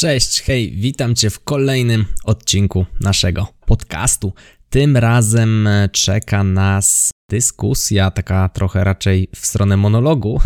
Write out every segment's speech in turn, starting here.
Cześć, hej, witam Cię w kolejnym odcinku naszego podcastu. Tym razem czeka nas dyskusja, taka trochę raczej w stronę monologu,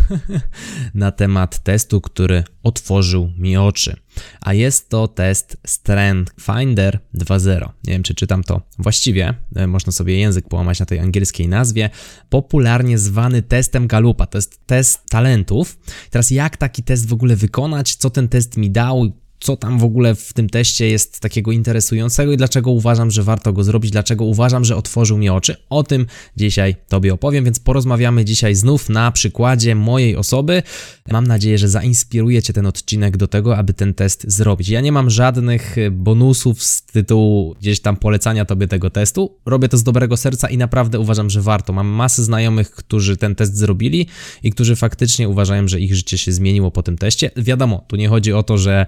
na temat testu, który otworzył mi oczy. A jest to test Strength Finder 2.0. Nie wiem, czy czytam to właściwie, e, można sobie język połamać na tej angielskiej nazwie. Popularnie zwany testem Galupa. To jest test talentów. Teraz, jak taki test w ogóle wykonać, co ten test mi dał, co tam w ogóle w tym teście jest takiego interesującego i dlaczego uważam, że warto go zrobić, dlaczego uważam, że otworzył mi oczy. O tym dzisiaj Tobie opowiem, więc porozmawiamy dzisiaj znów na przykładzie mojej osoby. Mam nadzieję, że zainspiruje Cię ten odcinek do tego, aby ten test zrobić. Ja nie mam żadnych bonusów z tytułu gdzieś tam polecania Tobie tego testu. Robię to z dobrego serca i naprawdę uważam, że warto. Mam masę znajomych, którzy ten test zrobili i którzy faktycznie uważają, że ich życie się zmieniło po tym teście. Wiadomo, tu nie chodzi o to, że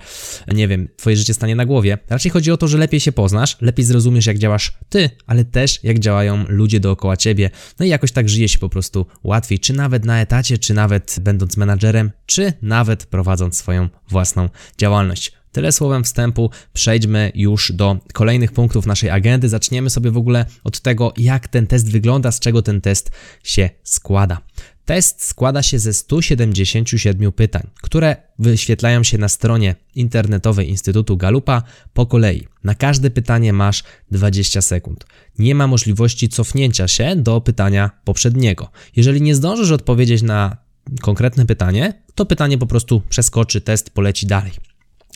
nie wiem, twoje życie stanie na głowie. Raczej chodzi o to, że lepiej się poznasz, lepiej zrozumiesz, jak działasz ty, ale też jak działają ludzie dookoła ciebie. No i jakoś tak żyje się po prostu łatwiej, czy nawet na etacie, czy nawet będąc menadżerem, czy nawet prowadząc swoją własną działalność. Tyle słowem wstępu, przejdźmy już do kolejnych punktów naszej agendy. Zaczniemy sobie w ogóle od tego, jak ten test wygląda, z czego ten test się składa. Test składa się ze 177 pytań, które wyświetlają się na stronie internetowej Instytutu Galupa po kolei. Na każde pytanie masz 20 sekund. Nie ma możliwości cofnięcia się do pytania poprzedniego. Jeżeli nie zdążysz odpowiedzieć na konkretne pytanie, to pytanie po prostu przeskoczy, test poleci dalej.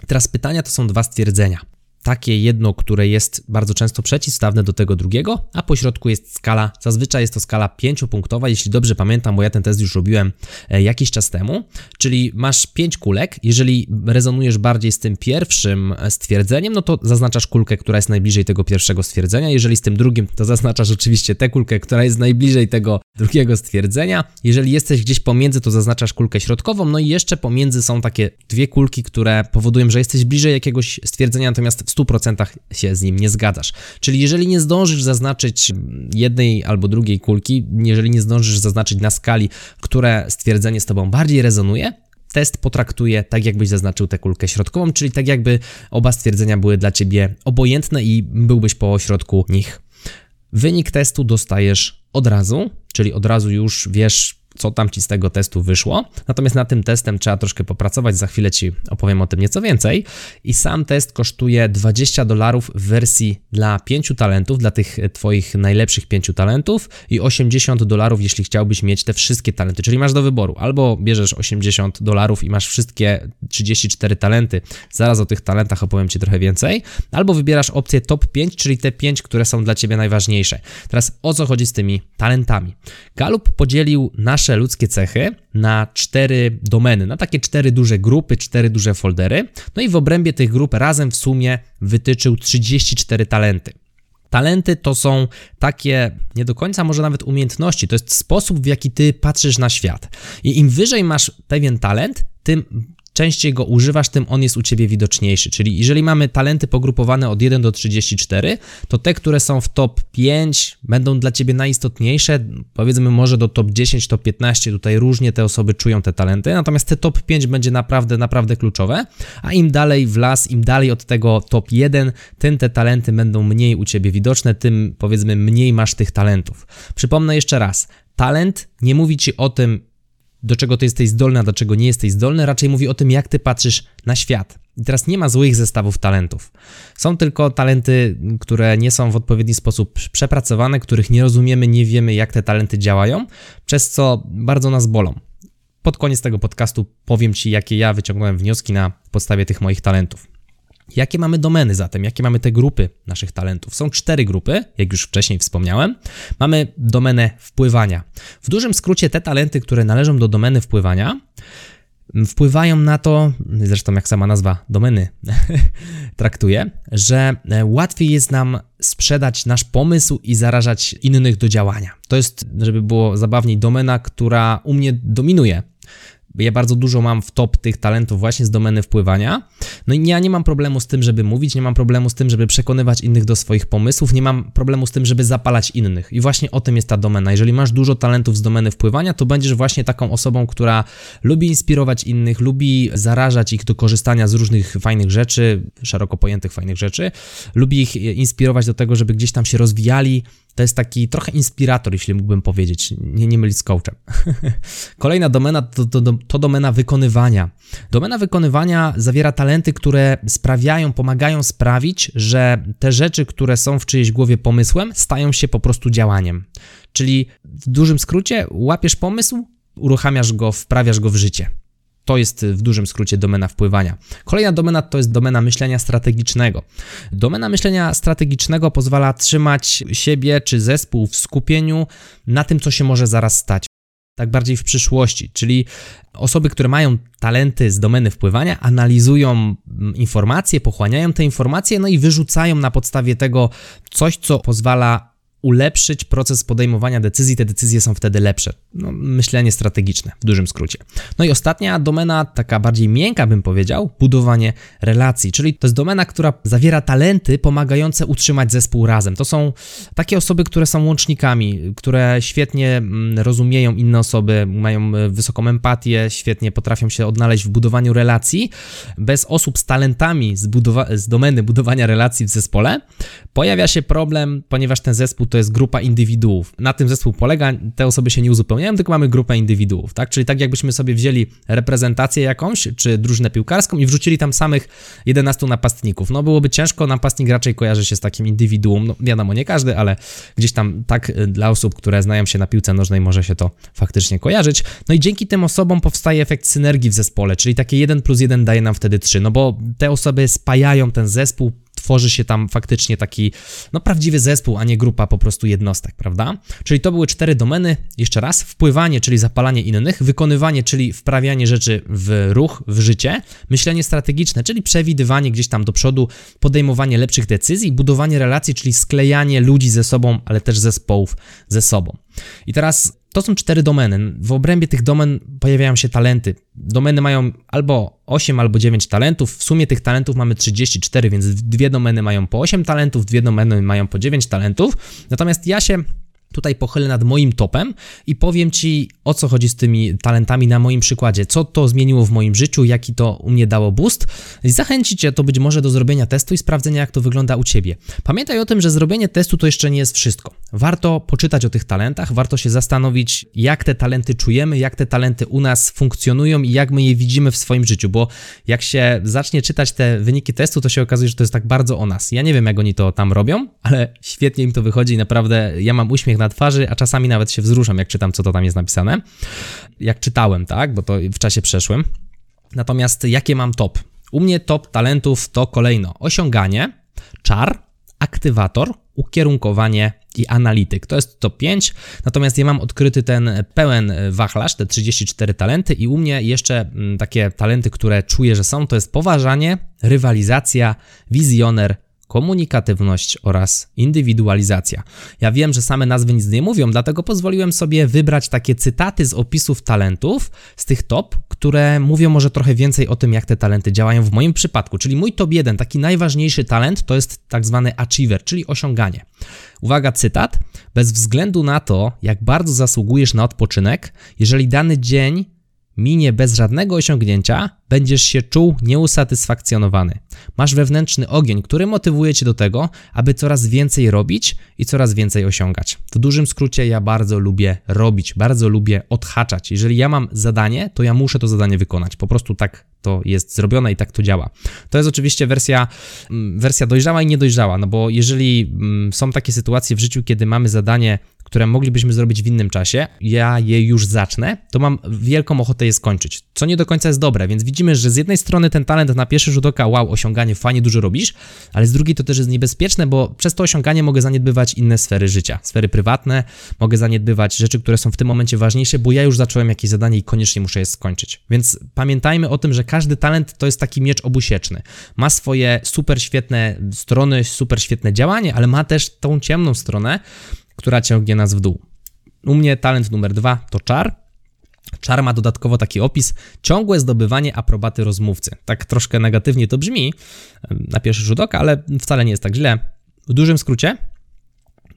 Teraz pytania to są dwa stwierdzenia takie jedno, które jest bardzo często przeciwstawne do tego drugiego, a po środku jest skala, zazwyczaj jest to skala pięciopunktowa, jeśli dobrze pamiętam, bo ja ten test już robiłem e, jakiś czas temu, czyli masz pięć kulek, jeżeli rezonujesz bardziej z tym pierwszym e, stwierdzeniem, no to zaznaczasz kulkę, która jest najbliżej tego pierwszego stwierdzenia, jeżeli z tym drugim, to zaznaczasz oczywiście tę kulkę, która jest najbliżej tego drugiego stwierdzenia, jeżeli jesteś gdzieś pomiędzy, to zaznaczasz kulkę środkową, no i jeszcze pomiędzy są takie dwie kulki, które powodują, że jesteś bliżej jakiegoś stwierdzenia, natomiast w 100% się z nim nie zgadzasz. Czyli jeżeli nie zdążysz zaznaczyć jednej albo drugiej kulki, jeżeli nie zdążysz zaznaczyć na skali, które stwierdzenie z tobą bardziej rezonuje, test potraktuje tak, jakbyś zaznaczył tę kulkę środkową, czyli tak jakby oba stwierdzenia były dla ciebie obojętne i byłbyś po środku nich. Wynik testu dostajesz od razu, czyli od razu już wiesz, co tam ci z tego testu wyszło. Natomiast na tym testem trzeba troszkę popracować, za chwilę ci opowiem o tym nieco więcej. I sam test kosztuje 20 dolarów w wersji dla 5 talentów, dla tych twoich najlepszych 5 talentów i 80 dolarów, jeśli chciałbyś mieć te wszystkie talenty. Czyli masz do wyboru albo bierzesz 80 dolarów i masz wszystkie 34 talenty, zaraz o tych talentach opowiem ci trochę więcej, albo wybierasz opcję top 5, czyli te 5, które są dla ciebie najważniejsze. Teraz o co chodzi z tymi talentami? Galup podzielił nasze nasze ludzkie cechy na cztery domeny, na takie cztery duże grupy, cztery duże foldery. No i w obrębie tych grup razem w sumie wytyczył 34 talenty. Talenty to są takie nie do końca może nawet umiejętności, to jest sposób, w jaki ty patrzysz na świat. I im wyżej masz pewien talent, tym częściej go używasz, tym on jest u ciebie widoczniejszy. Czyli jeżeli mamy talenty pogrupowane od 1 do 34, to te, które są w top 5 będą dla ciebie najistotniejsze, powiedzmy może do top 10, top 15, tutaj różnie te osoby czują te talenty, natomiast te top 5 będzie naprawdę, naprawdę kluczowe, a im dalej w las, im dalej od tego top 1, tym te talenty będą mniej u ciebie widoczne, tym powiedzmy mniej masz tych talentów. Przypomnę jeszcze raz, talent nie mówi ci o tym, do czego ty jesteś zdolny, a do czego nie jesteś zdolny, raczej mówi o tym, jak ty patrzysz na świat. I teraz nie ma złych zestawów talentów. Są tylko talenty, które nie są w odpowiedni sposób przepracowane, których nie rozumiemy, nie wiemy, jak te talenty działają, przez co bardzo nas bolą. Pod koniec tego podcastu powiem Ci, jakie ja wyciągnąłem wnioski na podstawie tych moich talentów. Jakie mamy domeny zatem? Jakie mamy te grupy naszych talentów? Są cztery grupy, jak już wcześniej wspomniałem. Mamy domenę wpływania. W dużym skrócie te talenty, które należą do domeny wpływania, wpływają na to, zresztą jak sama nazwa domeny traktuje, że e, łatwiej jest nam sprzedać nasz pomysł i zarażać innych do działania. To jest, żeby było zabawniej, domena, która u mnie dominuje ja bardzo dużo mam w top tych talentów właśnie z domeny wpływania. No i ja nie mam problemu z tym, żeby mówić, nie mam problemu z tym, żeby przekonywać innych do swoich pomysłów, nie mam problemu z tym, żeby zapalać innych. I właśnie o tym jest ta domena. Jeżeli masz dużo talentów z domeny wpływania, to będziesz właśnie taką osobą, która lubi inspirować innych, lubi zarażać ich do korzystania z różnych fajnych rzeczy, szeroko pojętych fajnych rzeczy, lubi ich inspirować do tego, żeby gdzieś tam się rozwijali, to jest taki trochę inspirator, jeśli mógłbym powiedzieć, nie, nie mylić z coachem. Kolejna domena to, to, to domena wykonywania. Domena wykonywania zawiera talenty, które sprawiają, pomagają sprawić, że te rzeczy, które są w czyjejś głowie pomysłem, stają się po prostu działaniem. Czyli w dużym skrócie łapiesz pomysł, uruchamiasz go, wprawiasz go w życie. To jest w dużym skrócie domena wpływania. Kolejna domena to jest domena myślenia strategicznego. Domena myślenia strategicznego pozwala trzymać siebie czy zespół w skupieniu na tym, co się może zaraz stać. Tak bardziej w przyszłości, czyli osoby, które mają talenty z domeny wpływania, analizują informacje, pochłaniają te informacje, no i wyrzucają na podstawie tego coś, co pozwala ulepszyć proces podejmowania decyzji, te decyzje są wtedy lepsze. No, myślenie strategiczne, w dużym skrócie. No i ostatnia domena, taka bardziej miękka bym powiedział, budowanie relacji, czyli to jest domena, która zawiera talenty pomagające utrzymać zespół razem. To są takie osoby, które są łącznikami, które świetnie mm, rozumieją inne osoby, mają e, wysoką empatię, świetnie potrafią się odnaleźć w budowaniu relacji. Bez osób z talentami z, budowa- z domeny budowania relacji w zespole pojawia się problem, ponieważ ten zespół to to jest grupa indywiduów. Na tym zespół polega, te osoby się nie uzupełniają, tylko mamy grupę indywiduów, tak? Czyli tak jakbyśmy sobie wzięli reprezentację jakąś, czy drużynę piłkarską i wrzucili tam samych 11 napastników. No byłoby ciężko, napastnik raczej kojarzy się z takim indywiduum, no wiadomo, nie każdy, ale gdzieś tam tak y, dla osób, które znają się na piłce nożnej może się to faktycznie kojarzyć. No i dzięki tym osobom powstaje efekt synergii w zespole, czyli takie 1 plus 1 daje nam wtedy 3, no bo te osoby spajają ten zespół, tworzy się tam faktycznie taki, no prawdziwy zespół, a nie grupa po prostu jednostek, prawda? Czyli to były cztery domeny, jeszcze raz, wpływanie, czyli zapalanie innych, wykonywanie, czyli wprawianie rzeczy w ruch, w życie, myślenie strategiczne, czyli przewidywanie gdzieś tam do przodu, podejmowanie lepszych decyzji, budowanie relacji, czyli sklejanie ludzi ze sobą, ale też zespołów ze sobą. I teraz to są cztery domeny. W obrębie tych domen pojawiają się talenty. Domeny mają albo 8, albo 9 talentów. W sumie tych talentów mamy 34, więc dwie domeny mają po 8 talentów, dwie domeny mają po 9 talentów. Natomiast ja się tutaj pochylę nad moim topem i powiem Ci, o co chodzi z tymi talentami na moim przykładzie, co to zmieniło w moim życiu, jaki to u mnie dało boost. Zachęci Cię to być może do zrobienia testu i sprawdzenia, jak to wygląda u Ciebie. Pamiętaj o tym, że zrobienie testu to jeszcze nie jest wszystko. Warto poczytać o tych talentach, warto się zastanowić, jak te talenty czujemy, jak te talenty u nas funkcjonują i jak my je widzimy w swoim życiu, bo jak się zacznie czytać te wyniki testu, to się okazuje, że to jest tak bardzo o nas. Ja nie wiem, jak oni to tam robią, ale świetnie im to wychodzi i naprawdę ja mam uśmiech na na twarzy, a czasami nawet się wzruszam, jak czytam, co to tam jest napisane. Jak czytałem, tak, bo to w czasie przeszłym. Natomiast jakie mam top? U mnie top talentów to kolejno osiąganie, czar, aktywator, ukierunkowanie i analityk. To jest top 5, natomiast ja mam odkryty ten pełen wachlarz, te 34 talenty i u mnie jeszcze mm, takie talenty, które czuję, że są, to jest poważanie, rywalizacja, wizjoner, komunikatywność oraz indywidualizacja. Ja wiem, że same nazwy nic nie mówią, dlatego pozwoliłem sobie wybrać takie cytaty z opisów talentów z tych top, które mówią może trochę więcej o tym, jak te talenty działają w moim przypadku. Czyli mój top 1, taki najważniejszy talent, to jest tak zwany achiever, czyli osiąganie. Uwaga, cytat. Bez względu na to, jak bardzo zasługujesz na odpoczynek, jeżeli dany dzień minie bez żadnego osiągnięcia, będziesz się czuł nieusatysfakcjonowany. Masz wewnętrzny ogień, który motywuje cię do tego, aby coraz więcej robić i coraz więcej osiągać. W dużym skrócie ja bardzo lubię robić, bardzo lubię odhaczać. Jeżeli ja mam zadanie, to ja muszę to zadanie wykonać. Po prostu tak to jest zrobione i tak to działa. To jest oczywiście wersja, mm, wersja dojrzała i niedojrzała, no bo jeżeli mm, są takie sytuacje w życiu, kiedy mamy zadanie, które moglibyśmy zrobić w innym czasie, ja je już zacznę, to mam wielką ochotę je skończyć, co nie do końca jest dobre, więc widzimy, że z jednej strony ten talent na pierwszy rzut oka, wow, osiąganie, fajnie dużo robisz, ale z drugiej to też jest niebezpieczne, bo przez to osiąganie mogę zaniedbywać inne sfery życia, sfery prywatne, mogę zaniedbywać rzeczy, które są w tym momencie ważniejsze, bo ja już zacząłem jakieś zadanie i koniecznie muszę je skończyć. Więc pamiętajmy o tym, że każdy talent to jest taki miecz obusieczny. Ma swoje super świetne strony, super świetne działanie, ale ma też tą ciemną stronę, która ciągnie nas w dół. U mnie talent numer dwa to czar. Czar ma dodatkowo taki opis: ciągłe zdobywanie aprobaty rozmówcy. Tak troszkę negatywnie to brzmi na pierwszy rzut oka, ale wcale nie jest tak źle. W dużym skrócie,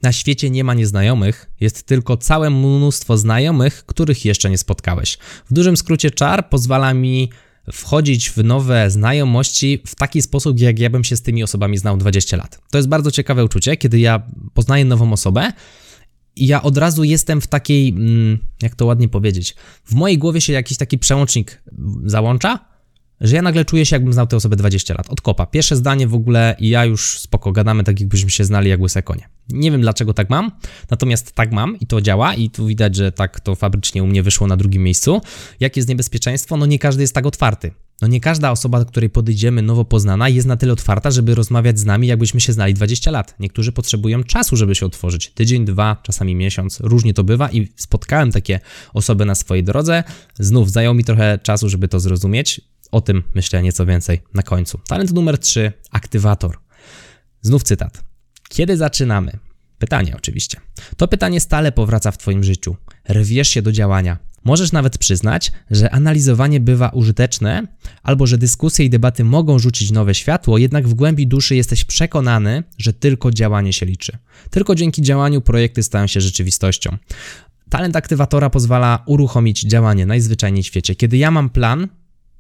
na świecie nie ma nieznajomych, jest tylko całe mnóstwo znajomych, których jeszcze nie spotkałeś. W dużym skrócie, czar pozwala mi wchodzić w nowe znajomości w taki sposób, jak ja bym się z tymi osobami znał 20 lat. To jest bardzo ciekawe uczucie, kiedy ja poznaję nową osobę i ja od razu jestem w takiej, mm, jak to ładnie powiedzieć, w mojej głowie się jakiś taki przełącznik załącza że ja nagle czuję się, jakbym znał tę osobę 20 lat. Od kopa. Pierwsze zdanie w ogóle i ja już spoko gadamy tak, jakbyśmy się znali jak łyse konie. Nie wiem dlaczego tak mam, natomiast tak mam i to działa i tu widać, że tak to fabrycznie u mnie wyszło na drugim miejscu. Jakie jest niebezpieczeństwo? No nie każdy jest tak otwarty. No nie każda osoba, do której podejdziemy nowo poznana jest na tyle otwarta, żeby rozmawiać z nami, jakbyśmy się znali 20 lat. Niektórzy potrzebują czasu, żeby się otworzyć. Tydzień, dwa, czasami miesiąc. Różnie to bywa i spotkałem takie osoby na swojej drodze. Znów zajęło mi trochę czasu, żeby to zrozumieć. O tym myślę nieco więcej na końcu. Talent numer 3 aktywator. Znów cytat. Kiedy zaczynamy? Pytanie oczywiście. To pytanie stale powraca w Twoim życiu. Rwiesz się do działania. Możesz nawet przyznać, że analizowanie bywa użyteczne, albo że dyskusje i debaty mogą rzucić nowe światło, jednak w głębi duszy jesteś przekonany, że tylko działanie się liczy. Tylko dzięki działaniu projekty stają się rzeczywistością. Talent aktywatora pozwala uruchomić działanie najzwyczajniej w świecie. Kiedy ja mam plan,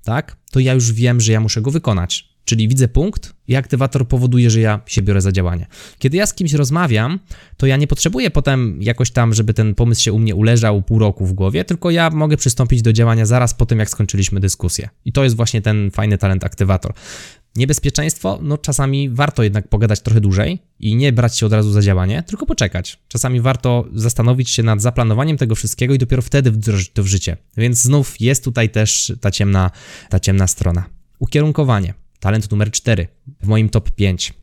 tak, to ja już wiem, że ja muszę go wykonać. Czyli widzę punkt i aktywator powoduje, że ja się biorę za działanie. Kiedy ja z kimś rozmawiam, to ja nie potrzebuję potem jakoś tam, żeby ten pomysł się u mnie uleżał pół roku w głowie, tylko ja mogę przystąpić do działania zaraz po tym, jak skończyliśmy dyskusję. I to jest właśnie ten fajny talent aktywator. Niebezpieczeństwo, no czasami warto jednak pogadać trochę dłużej i nie brać się od razu za działanie, tylko poczekać. Czasami warto zastanowić się nad zaplanowaniem tego wszystkiego i dopiero wtedy wdrożyć to w życie. Więc znów jest tutaj też ta ciemna, ta ciemna strona. Ukierunkowanie. Talent numer 4 w moim top 5.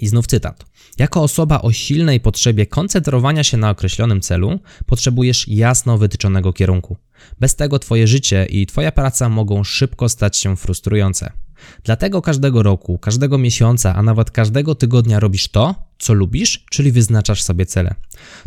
I znów cytat. Jako osoba o silnej potrzebie koncentrowania się na określonym celu, potrzebujesz jasno wytyczonego kierunku. Bez tego Twoje życie i Twoja praca mogą szybko stać się frustrujące. Dlatego każdego roku, każdego miesiąca, a nawet każdego tygodnia robisz to, co lubisz, czyli wyznaczasz sobie cele.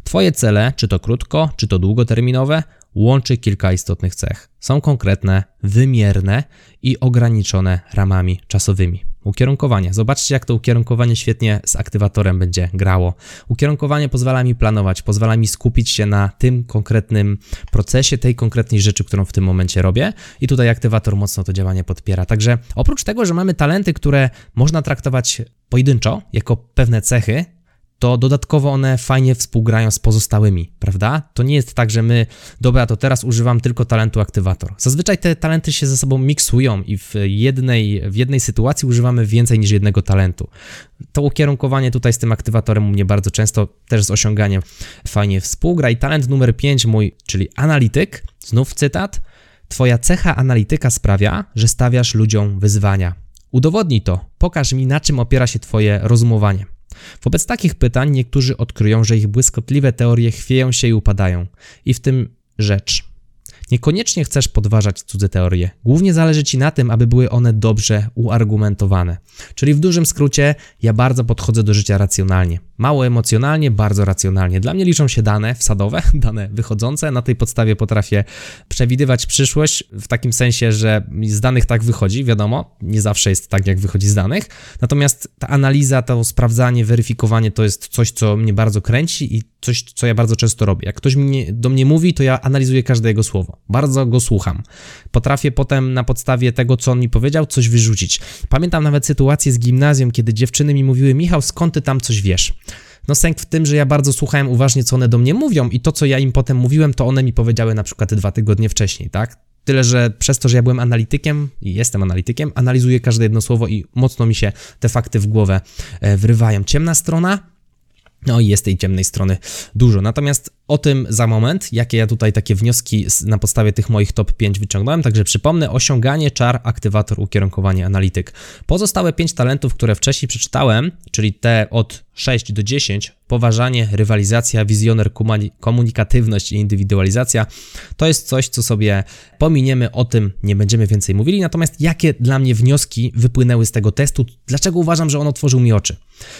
Twoje cele, czy to krótko, czy to długoterminowe, łączy kilka istotnych cech. Są konkretne, wymierne i ograniczone ramami czasowymi. Ukierunkowanie. Zobaczcie, jak to ukierunkowanie świetnie z aktywatorem będzie grało. Ukierunkowanie pozwala mi planować, pozwala mi skupić się na tym konkretnym procesie, tej konkretnej rzeczy, którą w tym momencie robię. I tutaj aktywator mocno to działanie podpiera. Także oprócz tego, że mamy talenty, które można traktować pojedynczo, jako pewne cechy, to dodatkowo one fajnie współgrają z pozostałymi, prawda? To nie jest tak, że my, dobra, to teraz używam tylko talentu aktywator. Zazwyczaj te talenty się ze sobą miksują i w jednej, w jednej sytuacji używamy więcej niż jednego talentu. To ukierunkowanie tutaj z tym aktywatorem u mnie bardzo często też z osiąganiem fajnie współgra. I talent numer 5 mój, czyli analityk, znów cytat. Twoja cecha analityka sprawia, że stawiasz ludziom wyzwania. Udowodnij to, pokaż mi, na czym opiera się Twoje rozumowanie. Wobec takich pytań niektórzy odkryją, że ich błyskotliwe teorie chwieją się i upadają. I w tym rzecz. Niekoniecznie chcesz podważać cudze teorie. Głównie zależy ci na tym, aby były one dobrze uargumentowane. Czyli w dużym skrócie, ja bardzo podchodzę do życia racjonalnie. Mało emocjonalnie, bardzo racjonalnie. Dla mnie liczą się dane wsadowe, dane wychodzące. Na tej podstawie potrafię przewidywać przyszłość w takim sensie, że z danych tak wychodzi, wiadomo, nie zawsze jest tak, jak wychodzi z danych. Natomiast ta analiza, to sprawdzanie, weryfikowanie to jest coś, co mnie bardzo kręci i coś, co ja bardzo często robię. Jak ktoś mnie, do mnie mówi, to ja analizuję każde jego słowo. Bardzo go słucham. Potrafię potem na podstawie tego, co on mi powiedział, coś wyrzucić. Pamiętam nawet sytuację z gimnazjum, kiedy dziewczyny mi mówiły: Michał, skąd ty tam coś wiesz? No sęk w tym, że ja bardzo słuchałem uważnie, co one do mnie mówią i to, co ja im potem mówiłem, to one mi powiedziały na przykład dwa tygodnie wcześniej, tak? Tyle, że przez to, że ja byłem analitykiem i jestem analitykiem, analizuję każde jedno słowo i mocno mi się te fakty w głowę e, wrywają. Ciemna strona No i jest tej ciemnej strony dużo. Natomiast o tym za moment, jakie ja tutaj takie wnioski na podstawie tych moich top 5 wyciągnąłem. Także przypomnę, osiąganie, czar, aktywator, ukierunkowanie, analityk. Pozostałe 5 talentów, które wcześniej przeczytałem, czyli te od 6 do 10, poważanie, rywalizacja, wizjoner, komunikatywność i indywidualizacja, to jest coś, co sobie pominiemy, o tym nie będziemy więcej mówili. Natomiast jakie dla mnie wnioski wypłynęły z tego testu? Dlaczego uważam, że on otworzył mi oczy?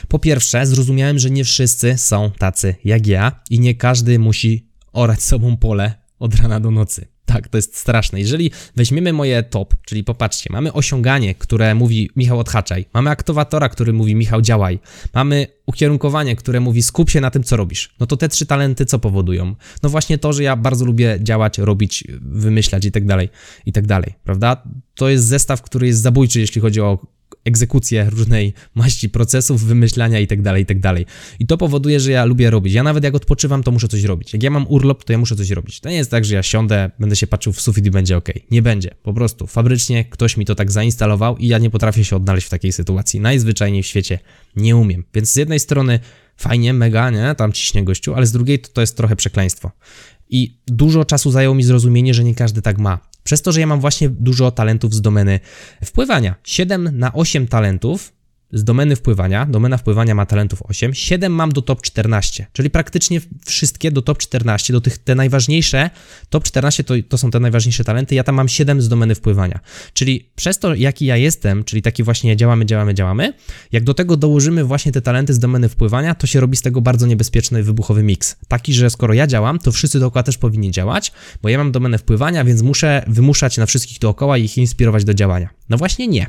Po pierwsze, zrozumiałem, że nie wszyscy są tacy jak ja i nie każdy musi orać sobą pole od rana do nocy. Tak, to jest straszne. Jeżeli weźmiemy moje top, czyli popatrzcie, mamy osiąganie, które mówi Michał odhaczaj, mamy aktywatora, który mówi Michał działaj, mamy ukierunkowanie, które mówi skup się na tym, co robisz. No to te trzy talenty co powodują? No właśnie to, że ja bardzo lubię działać, robić, wymyślać i tak dalej, i tak dalej, prawda? To jest zestaw, który jest zabójczy, jeśli chodzi o egzekucję różnej maści procesów, wymyślania itd., tak itd. Tak I to powoduje, że ja lubię robić. Ja nawet jak odpoczywam, to muszę coś robić. Jak ja mam urlop, to ja muszę coś robić. To nie jest tak, że ja siądę, będę się patrzył w sufit i będzie ok. Nie będzie. Po prostu fabrycznie ktoś mi to tak zainstalował i ja nie potrafię się odnaleźć w takiej sytuacji. Najzwyczajniej w świecie nie umiem. Więc z jednej strony fajnie, mega, nie? Tam ciśnie gościu, ale z drugiej to, to jest trochę przekleństwo. I dużo czasu zajęło mi zrozumienie, że nie każdy tak ma. Przez to, że ja mam właśnie dużo talentów z domeny wpływania. 7 na 8 talentów z domeny wpływania, domena wpływania ma talentów 8, 7 mam do top 14, czyli praktycznie wszystkie do top 14, do tych te najważniejsze, top 14 to, to są te najważniejsze talenty, ja tam mam 7 z domeny wpływania. Czyli przez to, jaki ja jestem, czyli taki właśnie działamy, działamy, działamy, jak do tego dołożymy właśnie te talenty z domeny wpływania, to się robi z tego bardzo niebezpieczny, wybuchowy miks. Taki, że skoro ja działam, to wszyscy dookoła też powinni działać, bo ja mam domenę wpływania, więc muszę wymuszać na wszystkich dookoła i ich inspirować do działania. No właśnie nie.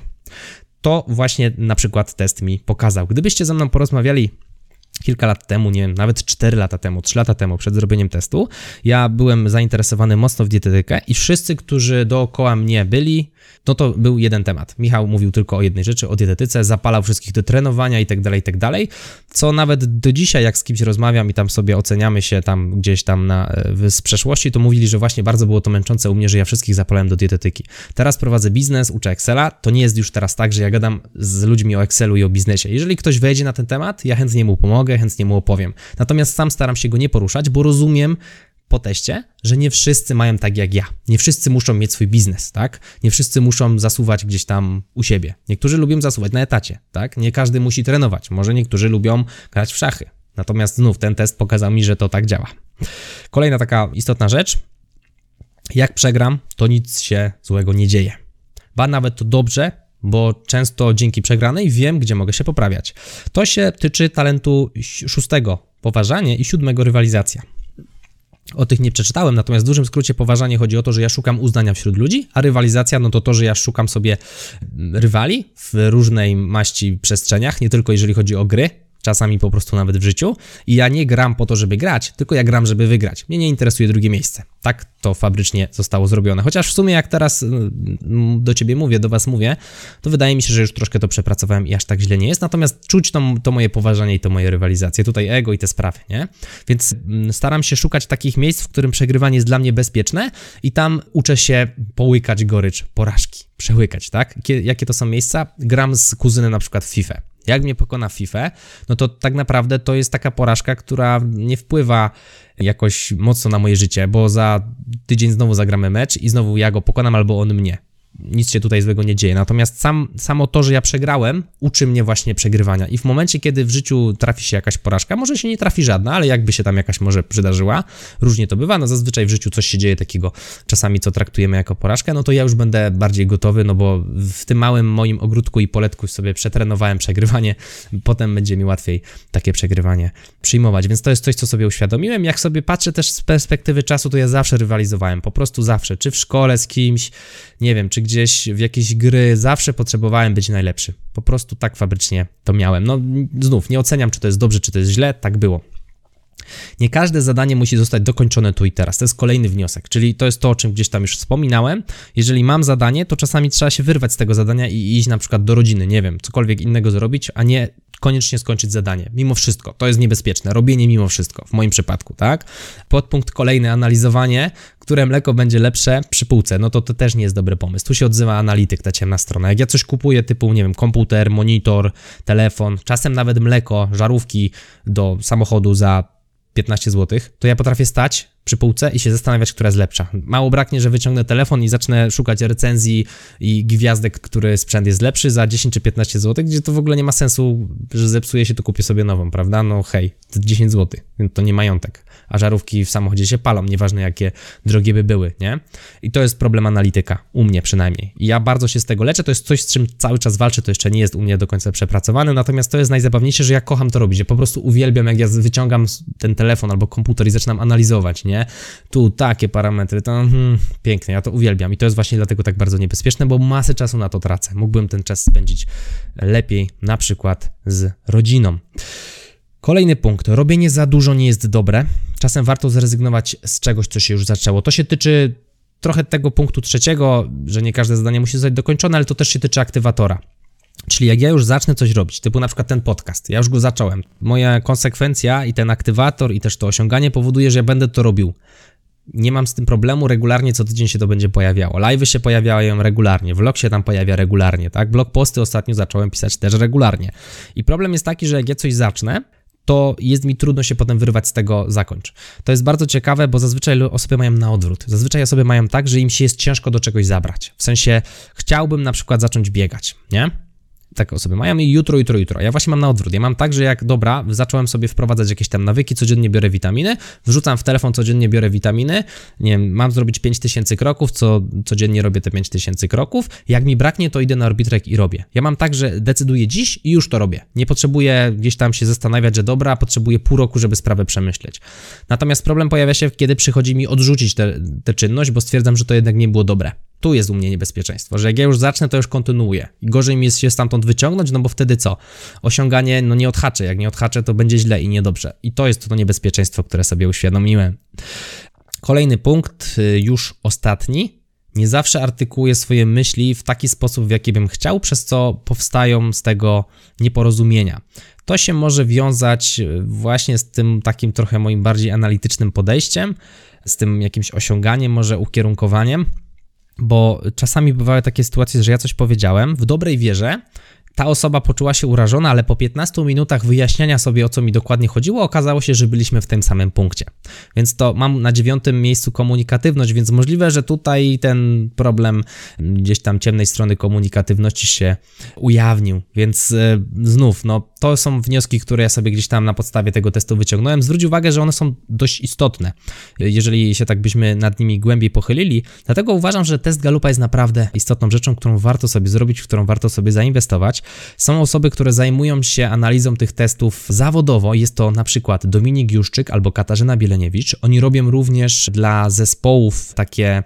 To właśnie na przykład test mi pokazał. Gdybyście ze mną porozmawiali kilka lat temu, nie wiem, nawet 4 lata temu, 3 lata temu, przed zrobieniem testu, ja byłem zainteresowany mocno w dietetykę i wszyscy, którzy dookoła mnie byli, no to był jeden temat. Michał mówił tylko o jednej rzeczy, o dietetyce, zapalał wszystkich do trenowania i tak dalej, i tak dalej, co nawet do dzisiaj, jak z kimś rozmawiam i tam sobie oceniamy się tam gdzieś tam na, z przeszłości, to mówili, że właśnie bardzo było to męczące u mnie, że ja wszystkich zapalałem do dietetyki. Teraz prowadzę biznes, uczę Excela, to nie jest już teraz tak, że ja gadam z ludźmi o Excelu i o biznesie. Jeżeli ktoś wejdzie na ten temat, ja chętnie mu pomogę, chętnie mu opowiem. Natomiast sam staram się go nie poruszać, bo rozumiem, po teście, że nie wszyscy mają tak jak ja. Nie wszyscy muszą mieć swój biznes, tak? Nie wszyscy muszą zasuwać gdzieś tam u siebie. Niektórzy lubią zasuwać na etacie, tak? Nie każdy musi trenować. Może niektórzy lubią grać w szachy. Natomiast znów ten test pokazał mi, że to tak działa. Kolejna taka istotna rzecz. Jak przegram, to nic się złego nie dzieje. Ba nawet to dobrze, bo często dzięki przegranej wiem, gdzie mogę się poprawiać. To się tyczy talentu szóstego, poważanie i siódmego, rywalizacja. O tych nie przeczytałem, natomiast w dużym skrócie poważanie chodzi o to, że ja szukam uznania wśród ludzi, a rywalizacja no to to, że ja szukam sobie rywali w różnej maści przestrzeniach, nie tylko jeżeli chodzi o gry, czasami po prostu nawet w życiu. I ja nie gram po to, żeby grać, tylko ja gram, żeby wygrać. Mnie nie interesuje drugie miejsce. Tak to fabrycznie zostało zrobione. Chociaż w sumie, jak teraz mm, do ciebie mówię, do was mówię, to wydaje mi się, że już troszkę to przepracowałem i aż tak źle nie jest. Natomiast czuć to, to moje poważanie i to moje rywalizacje. Tutaj ego i te sprawy, nie? Więc mm, staram się szukać takich miejsc, w którym przegrywanie jest dla mnie bezpieczne i tam uczę się połykać gorycz porażki. Przełykać, tak? Jakie to są miejsca? Gram z kuzynem na przykład w FIFA jak mnie pokona FIFA, no to tak naprawdę to jest taka porażka, która nie wpływa jakoś mocno na moje życie, bo za tydzień znowu zagramy mecz i znowu ja go pokonam albo on mnie nic się tutaj złego nie dzieje. Natomiast sam, samo to, że ja przegrałem, uczy mnie właśnie przegrywania. I w momencie, kiedy w życiu trafi się jakaś porażka, może się nie trafi żadna, ale jakby się tam jakaś może przydarzyła, różnie to bywa, no zazwyczaj w życiu coś się dzieje takiego czasami, co traktujemy jako porażkę, no to ja już będę bardziej gotowy, no bo w tym małym moim ogródku i poletku sobie przetrenowałem przegrywanie, potem będzie mi łatwiej takie przegrywanie przyjmować. Więc to jest coś, co sobie uświadomiłem. Jak sobie patrzę też z perspektywy czasu, to ja zawsze rywalizowałem, po prostu zawsze, czy w szkole z kimś, nie wiem, czy gdzieś w jakieś gry, zawsze potrzebowałem być najlepszy. Po prostu tak fabrycznie to miałem. No znów, nie oceniam, czy to jest dobrze, czy to jest źle, tak było. Nie każde zadanie musi zostać dokończone tu i teraz. To jest kolejny wniosek, czyli to jest to, o czym gdzieś tam już wspominałem. Jeżeli mam zadanie, to czasami trzeba się wyrwać z tego zadania i iść na przykład do rodziny, nie wiem, cokolwiek innego zrobić, a nie koniecznie skończyć zadanie. Mimo wszystko, to jest niebezpieczne. Robienie mimo wszystko, w moim przypadku, tak? Podpunkt kolejny, analizowanie, które mleko będzie lepsze przy półce. No to to też nie jest dobry pomysł. Tu się odzywa analityk, ta ciemna strona. Jak ja coś kupuję typu, nie wiem, komputer, monitor, telefon, czasem nawet mleko, żarówki do samochodu za 15 zł, to ja potrafię stać przy półce i się zastanawiać, która jest lepsza. Mało braknie, że wyciągnę telefon i zacznę szukać recenzji i gwiazdek, który sprzęt jest lepszy za 10 czy 15 zł, gdzie to w ogóle nie ma sensu, że zepsuje się, to kupię sobie nową, prawda? No hej, to 10 zł, to nie majątek. A żarówki w samochodzie się palą, nieważne jakie drogie by były, nie? I to jest problem analityka, u mnie przynajmniej. I ja bardzo się z tego leczę, to jest coś, z czym cały czas walczę, to jeszcze nie jest u mnie do końca przepracowane, natomiast to jest najzabawniejsze, że ja kocham to robić, ja po prostu uwielbiam, jak ja wyciągam ten telefon albo komputer i zaczynam analizować, nie? Tu takie parametry, to hmm, pięknie, ja to uwielbiam i to jest właśnie dlatego tak bardzo niebezpieczne, bo masę czasu na to tracę. Mógłbym ten czas spędzić lepiej, na przykład z rodziną. Kolejny punkt. Robienie za dużo nie jest dobre. Czasem warto zrezygnować z czegoś, co się już zaczęło. To się tyczy trochę tego punktu trzeciego, że nie każde zadanie musi zostać dokończone, ale to też się tyczy aktywatora. Czyli jak ja już zacznę coś robić, typu na przykład ten podcast, ja już go zacząłem. Moja konsekwencja i ten aktywator i też to osiąganie powoduje, że ja będę to robił. Nie mam z tym problemu, regularnie co tydzień się to będzie pojawiało. Live'y się pojawiają regularnie, vlog się tam pojawia regularnie, tak? Blog posty ostatnio zacząłem pisać też regularnie. I problem jest taki, że jak ja coś zacznę, to jest mi trudno się potem wyrwać z tego zakończ. To jest bardzo ciekawe, bo zazwyczaj osoby mają na odwrót. Zazwyczaj osoby mają tak, że im się jest ciężko do czegoś zabrać. W sensie chciałbym na przykład zacząć biegać, nie? Takie osoby mają i jutro, jutro, jutro. Ja właśnie mam na odwrót. Ja mam tak, że jak dobra, zacząłem sobie wprowadzać jakieś tam nawyki, codziennie biorę witaminy, wrzucam w telefon, codziennie biorę witaminy, nie wiem, mam zrobić 5000 kroków, co codziennie robię te 5000 kroków. Jak mi braknie, to idę na orbitrek i robię. Ja mam tak, że decyduję dziś i już to robię. Nie potrzebuję gdzieś tam się zastanawiać, że dobra, potrzebuję pół roku, żeby sprawę przemyśleć. Natomiast problem pojawia się, kiedy przychodzi mi odrzucić tę czynność, bo stwierdzam, że to jednak nie było dobre tu jest u mnie niebezpieczeństwo, że jak ja już zacznę, to już kontynuuję. I gorzej mi jest się stamtąd wyciągnąć, no bo wtedy co? Osiąganie, no nie odhaczę. Jak nie odhaczę, to będzie źle i niedobrze. I to jest to niebezpieczeństwo, które sobie uświadomiłem. Kolejny punkt, y, już ostatni. Nie zawsze artykułuję swoje myśli w taki sposób, w jaki bym chciał, przez co powstają z tego nieporozumienia. To się może wiązać y, właśnie z tym takim trochę moim bardziej analitycznym podejściem, z tym jakimś osiąganiem, może ukierunkowaniem bo czasami bywały takie sytuacje, że ja coś powiedziałem w dobrej wierze, ta osoba poczuła się urażona, ale po 15 minutach wyjaśniania sobie, o co mi dokładnie chodziło, okazało się, że byliśmy w tym samym punkcie. Więc to mam na dziewiątym miejscu komunikatywność, więc możliwe, że tutaj ten problem gdzieś tam ciemnej strony komunikatywności się ujawnił. Więc yy, znów, no to są wnioski, które ja sobie gdzieś tam na podstawie tego testu wyciągnąłem. Zwróć uwagę, że one są dość istotne, jeżeli się tak byśmy nad nimi głębiej pochylili. Dlatego uważam, że test Galupa jest naprawdę istotną rzeczą, którą warto sobie zrobić, w którą warto sobie zainwestować. Są osoby, które zajmują się analizą tych testów zawodowo. Jest to na przykład Dominik Juszczyk albo Katarzyna Bieleniewicz. Oni robią również dla zespołów takie,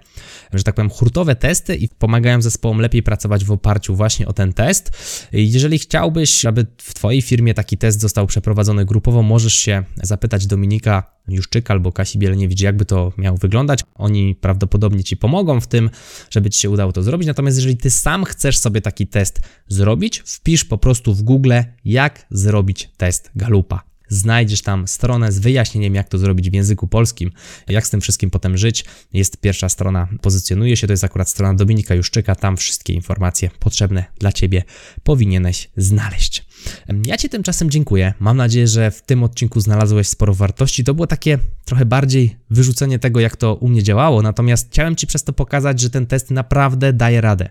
że tak powiem, hurtowe testy i pomagają zespołom lepiej pracować w oparciu właśnie o ten test. Jeżeli chciałbyś, aby w Twojej firmie taki test został przeprowadzony grupowo, możesz się zapytać Dominika Juszczyka albo Kasi Bieleniewicz, jakby to miało wyglądać. Oni prawdopodobnie Ci pomogą w tym, żeby Ci się udało to zrobić. Natomiast jeżeli Ty sam chcesz sobie taki test zrobić, wpisz po prostu w Google, jak zrobić test Galupa. Znajdziesz tam stronę z wyjaśnieniem, jak to zrobić w języku polskim, jak z tym wszystkim potem żyć. Jest pierwsza strona, pozycjonuje się, to jest akurat strona Dominika Juszczyka, tam wszystkie informacje potrzebne dla Ciebie powinieneś znaleźć. Ja Ci tymczasem dziękuję. Mam nadzieję, że w tym odcinku znalazłeś sporo wartości. To było takie trochę bardziej wyrzucenie tego, jak to u mnie działało, natomiast chciałem Ci przez to pokazać, że ten test naprawdę daje radę.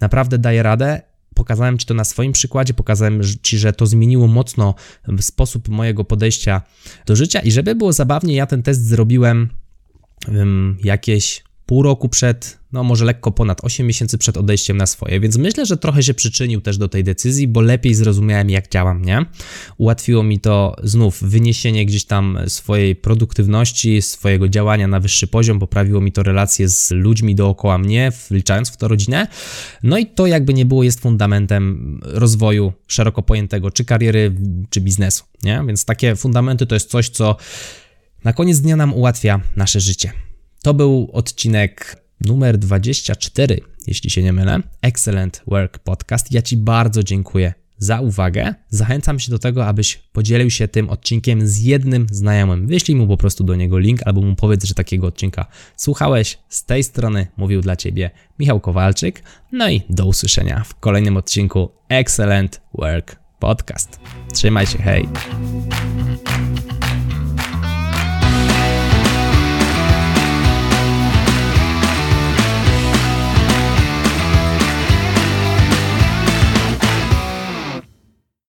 Naprawdę daje radę pokazałem Ci to na swoim przykładzie, pokazałem Ci, że to zmieniło mocno sposób mojego podejścia do życia i żeby było zabawnie, ja ten test zrobiłem um, jakieś pół roku przed, no może lekko ponad 8 miesięcy przed odejściem na swoje, więc myślę, że trochę się przyczynił też do tej decyzji, bo lepiej zrozumiałem jak działam, nie? Ułatwiło mi to znów wyniesienie gdzieś tam swojej produktywności, swojego działania na wyższy poziom, poprawiło mi to relacje z ludźmi dookoła mnie, wliczając w to rodzinę. No i to jakby nie było jest fundamentem rozwoju szeroko pojętego, czy kariery, czy biznesu, nie? Więc takie fundamenty to jest coś, co na koniec dnia nam ułatwia nasze życie. To był odcinek numer 24, jeśli się nie mylę. Excellent Work Podcast. Ja Ci bardzo dziękuję za uwagę. Zachęcam się do tego, abyś podzielił się tym odcinkiem z jednym znajomym. Wyślij mu po prostu do niego link albo mu powiedz, że takiego odcinka słuchałeś. Z tej strony mówił dla Ciebie Michał Kowalczyk. No i do usłyszenia w kolejnym odcinku Excellent Work Podcast. Trzymaj się, hej!